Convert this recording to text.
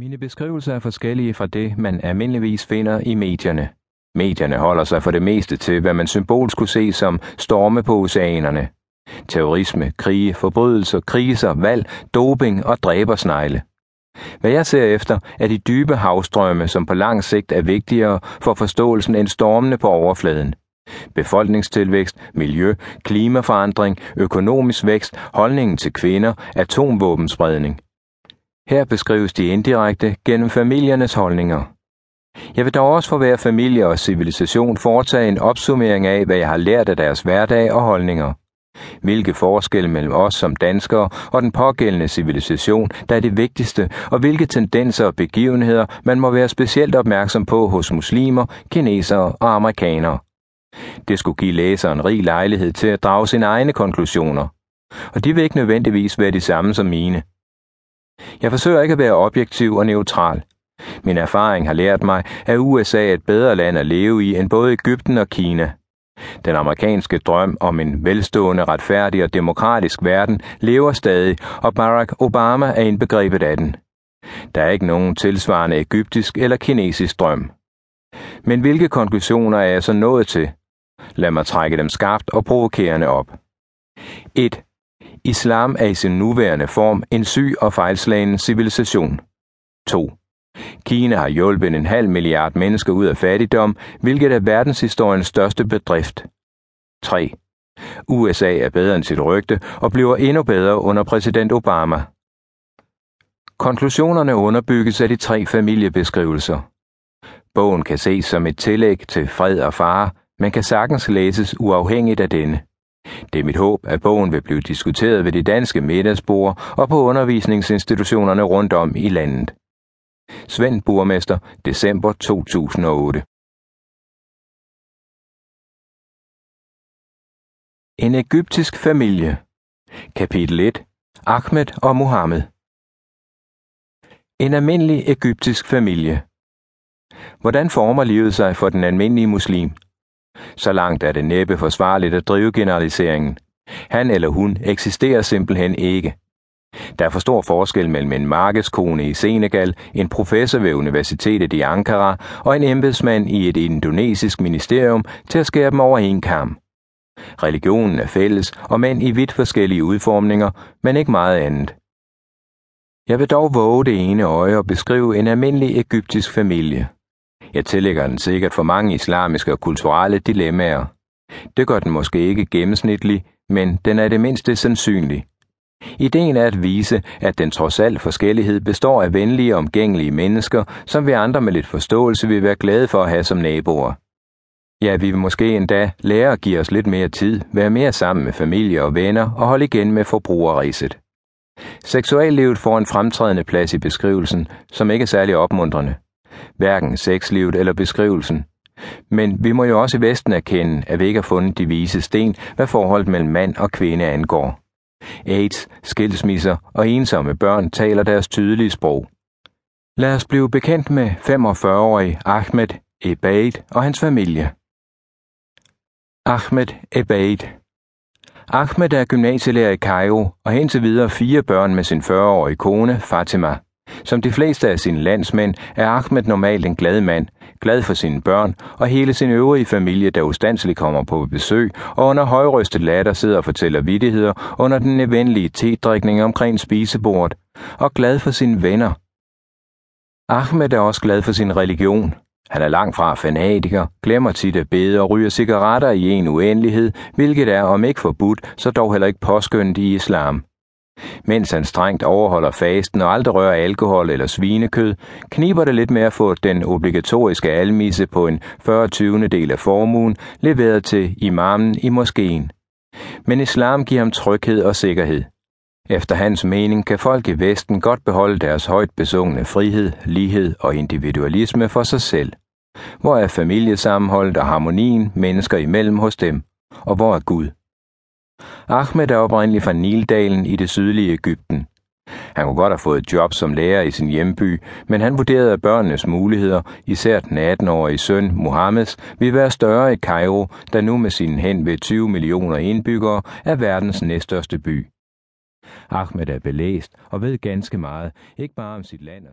Mine beskrivelser er forskellige fra det, man almindeligvis finder i medierne. Medierne holder sig for det meste til, hvad man symbolsk kunne se som storme på oceanerne. Terrorisme, krige, forbrydelser, kriser, valg, doping og dræbersnegle. Hvad jeg ser efter, er de dybe havstrømme, som på lang sigt er vigtigere for forståelsen end stormene på overfladen. Befolkningstilvækst, miljø, klimaforandring, økonomisk vækst, holdningen til kvinder, atomvåbenspredning – her beskrives de indirekte gennem familiernes holdninger. Jeg vil dog også for hver familie og civilisation foretage en opsummering af, hvad jeg har lært af deres hverdag og holdninger. Hvilke forskelle mellem os som danskere og den pågældende civilisation, der er det vigtigste, og hvilke tendenser og begivenheder man må være specielt opmærksom på hos muslimer, kinesere og amerikanere. Det skulle give læseren rig lejlighed til at drage sine egne konklusioner. Og de vil ikke nødvendigvis være de samme som mine. Jeg forsøger ikke at være objektiv og neutral. Min erfaring har lært mig, at USA er et bedre land at leve i end både Ægypten og Kina. Den amerikanske drøm om en velstående, retfærdig og demokratisk verden lever stadig, og Barack Obama er indbegrebet af den. Der er ikke nogen tilsvarende egyptisk eller kinesisk drøm. Men hvilke konklusioner er jeg så nået til? Lad mig trække dem skarpt og provokerende op. 1. Islam er i sin nuværende form en syg og fejlslagen civilisation. 2. Kina har hjulpet en halv milliard mennesker ud af fattigdom, hvilket er verdenshistoriens største bedrift. 3. USA er bedre end sit rygte og bliver endnu bedre under præsident Obama. Konklusionerne underbygges af de tre familiebeskrivelser. Bogen kan ses som et tillæg til Fred og Fare, men kan sagtens læses uafhængigt af denne. Det er mit håb, at bogen vil blive diskuteret ved de danske middagsbord og på undervisningsinstitutionerne rundt om i landet. Svend Burmester, december 2008. En egyptisk familie. Kapitel 1. Ahmed og Mohammed. En almindelig egyptisk familie. Hvordan former livet sig for den almindelige muslim? Så langt er det næppe forsvarligt at drive generaliseringen. Han eller hun eksisterer simpelthen ikke. Der er for stor forskel mellem en markedskone i Senegal, en professor ved universitetet i Ankara og en embedsmand i et indonesisk ministerium til at skære dem over en kamp. Religionen er fælles, og mænd i vidt forskellige udformninger, men ikke meget andet. Jeg vil dog våge det ene øje og beskrive en almindelig egyptisk familie. Jeg tillægger den sikkert for mange islamiske og kulturelle dilemmaer. Det gør den måske ikke gennemsnitlig, men den er det mindste sandsynlig. Ideen er at vise, at den trods alt forskellighed består af venlige og omgængelige mennesker, som vi andre med lidt forståelse vil være glade for at have som naboer. Ja, vi vil måske endda lære at give os lidt mere tid, være mere sammen med familie og venner og holde igen med forbrugerriset. Seksuallivet får en fremtrædende plads i beskrivelsen, som ikke er særlig opmuntrende hverken sexlivet eller beskrivelsen. Men vi må jo også i Vesten erkende, at vi ikke har fundet de vise sten, hvad forholdet mellem mand og kvinde angår. AIDS, skilsmisser og ensomme børn taler deres tydelige sprog. Lad os blive bekendt med 45-årig Ahmed Ebaid og hans familie. Ahmed Ebaid Ahmed er gymnasielærer i Cairo og hen videre fire børn med sin 40-årige kone Fatima. Som de fleste af sine landsmænd er Ahmed normalt en glad mand, glad for sine børn og hele sin øvrige familie, der ustandsligt kommer på besøg og under højrystet latter sidder og fortæller vidtigheder under den nødvendige tedrikning omkring spisebordet, og glad for sine venner. Ahmed er også glad for sin religion. Han er langt fra fanatiker, glemmer tit at bede og ryger cigaretter i en uendelighed, hvilket er om ikke forbudt, så dog heller ikke påskyndt i islam. Mens han strengt overholder fasten og aldrig rører alkohol eller svinekød, kniber det lidt med at få den obligatoriske almisse på en 40 20. del af formuen leveret til imamen i moskeen. Men islam giver ham tryghed og sikkerhed. Efter hans mening kan folk i Vesten godt beholde deres højt besungne frihed, lighed og individualisme for sig selv. Hvor er familiesammenholdet og harmonien mennesker imellem hos dem? Og hvor er Gud? Ahmed er oprindelig fra Nildalen i det sydlige Ægypten. Han kunne godt have fået et job som lærer i sin hjemby, men han vurderede, at børnenes muligheder, især den 18-årige søn Mohammeds, ville være større i Cairo, der nu med sine hen ved 20 millioner indbyggere er verdens næststørste by. Ahmed er belæst og ved ganske meget, ikke bare om sit land og